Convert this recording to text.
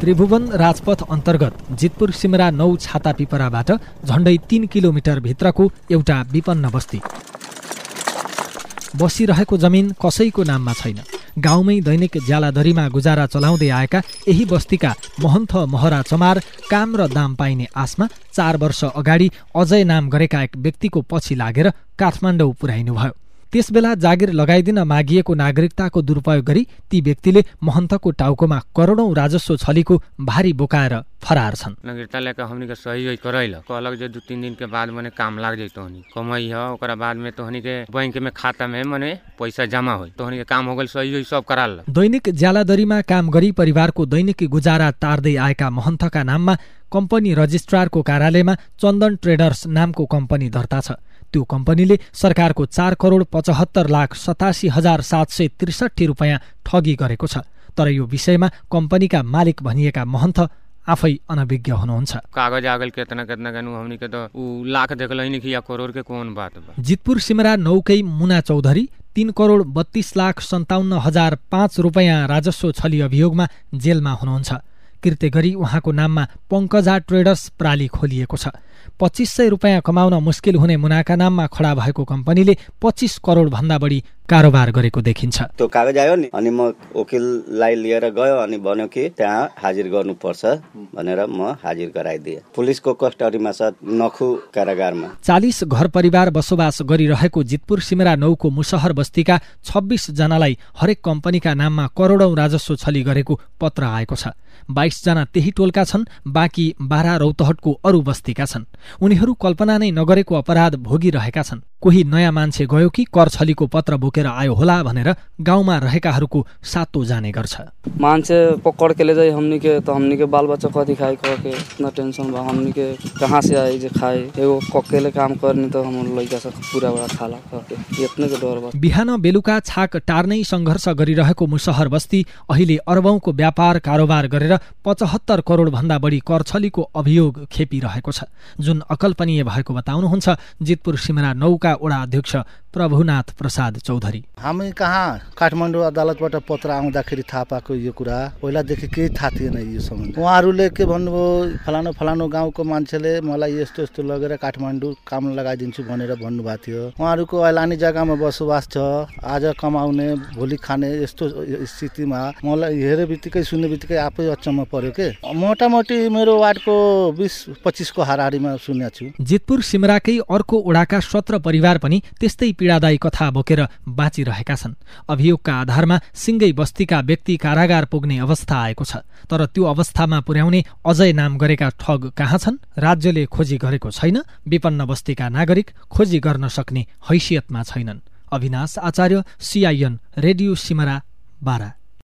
त्रिभुवन राजपथ अन्तर्गत जितपुर सिमरा नौ छाता पिपराबाट झण्डै तीन किलोमिटर भित्रको एउटा विपन्न बस्ती। बसिरहेको जमिन कसैको नाममा छैन। गाउँमै दैनिक ज्यालाधरीमा गुजारा चलाउँदै आएका यही बस्तीका महन्थ महरा चमार काम र दाम पाइने आशमा चार वर्ष अगाडि अजय नाम गरेका एक व्यक्तिको पछि लागेर काठमाडौँ पुर्याइनुभयो त्यसबेला जागिर लगाइदिन मागिएको नागरिकताको दुरुपयोग गरी ती व्यक्तिले महन्तको टाउकोमा करोडौं राजस्व छलीको भारी बोकाएर फरार छन् नागरिकता लेकर हमनी के सही होई करैल कहलक जे दू तीन दिन के बाद मने काम लाग जाई तोहनी। कमाई है ओकरा बाद में तोहनी के बैंक में खाता में मने पैसा जमा होई तोहनी के काम हो सही होई सब कराल। दैनिक ज्यालादरीमा काम गरी परिवारको दैनिक गुजारा तार्दै आएका महन्तका नाममा कम्पनी रजिस्ट्रारको कार्यालयमा चन्दन ट्रेडर्स नामको कम्पनी दर्ता छ। त्यो कम्पनीले सरकारको चार करोड पचहत्तर लाख सतासी हजार सात सय त्रिसठी रुपियाँ ठगी गरेको छ। तर यो विषयमा कम्पनीका मालिक भनिएका महन्त आफै अनभिज्ञ हुनुहुन्छ। कागज आगल केतना केतना गनु हमनी के तो उ लाख देखल ही कि या करोड़ के कौन बात बा जितपुर सिमरा नौकै मुना चौधरी तीन करोड बत्तीस लाख सन्ताउन्न हजार पाँच रुपियाँ राजस्व छली अभियोगमा जेलमा हुनुहुन्छ। कृत्य गरी उहाँको नाममा पङ्कजा ट्रेडर्स प्राली खोलिएको छ। पच्चिस सय रुपियाँ कमाउन मुस्किल हुने मुनाका नाममा खडा भएको कम्पनीले पच्चिस करोड भन्दा बढी कारोबार गरेको देखिन्छ। त्यो कागज आयो नि अनि म वकिललाई लिएर गयो अनि भन्यो कि त्यहाँ हाजिर गर्नुपर्छ भनेर म हाजिर गराइदिएँ। पुलिसको कस्टडीमा छ नखु कारागारमा। चालिस घर परिवार बसोबास गरिरहेको जितपुर सिमरा नौको मुसहर बस्तीका छब्बिस जनालाई हरेक कम्पनीका नाममा करोडौं राजस्व छली गरेको पत्र आएको छ। बाइसजना त्यही टोलका छन् बाँकी बाह्र रौतहटको अरू बस्तीका छन्। उनीहरू कल्पना नै नगरेको अपराध भोगिरहेका छन्। कोही नयाँ मान्छे गयो कि कर छलीको पत्र बोकेर आयो होला भनेर गाउँमा रहेकाहरूको सातो जाने गर्छ। मान्छे पकड़ के ले जाई हमनी के तो हमनी के बाल बच्चा कथी खाई कह के इतना टेंशन बा हमनी के कहाँ से आई जे खाए एगो अकेले काम करनी तो हम लइका सब पूरा बड़ा खाला कह के इतने के डर बा। बिहान बेलुका छाक टार्नै सङ्घर्ष गरिरहेको मुसहर बस्ती अहिले अरबौंको व्यापार कारोबार गरेर पचहत्तर करोड भन्दा बढी करछलीको अभियोग खेपिरहेको छ। जुन अकल्पनीय भएको बताउनुहुन्छ जितपुर सिमरा नौका वडा अध्यक्ष प्रभुनाथ प्रसाद चौधरी। हामी कहाँ काठमाडौँ अदालतबाट पत्र आउँदाखेरि थाहा पाएको यो कुरा पहिलादेखि केही थाहा थिएन यो सम्बन्ध। उहाँहरूले के भन्नुभयो फलानु फलानु गाउँको मान्छेले मलाई यस्तो यस्तो लगेर काठमाडौँ काम लगाइदिन्छु भनेर भन्नुभएको थियो। उहाँहरूको ऐलानी जग्गामा बसोबास छ आज कमाउने भोलि खाने यस्तो स्थितिमा मलाई हेरे बित्तिकै सुन्ने बित्तिकै आफै अचम्म पर्यो के? मोटामोटी मेरो वार्डको बिस पच्चिसको हाराहारीमा सुनेको छु। जितपुर सिमराकै अर्को ओडाका सत्र परिवार पनि त्यस्तै पीडादायी कथा बोकेर बाँचिरहेका छन्। अभियोगका आधारमा सिङ्गै बस्तीका व्यक्ति कारागार पुग्ने अवस्था आएको छ तर त्यो अवस्थामा पुर्याउने अजय नाम गरेका ठग कहाँ छन् राज्यले खोजी गरेको छैन विपन्न बस्तीका नागरिक खोजी गर्न सक्ने हैसियतमा छैनन्। Avinash Acharya CIN radio Simara Bara.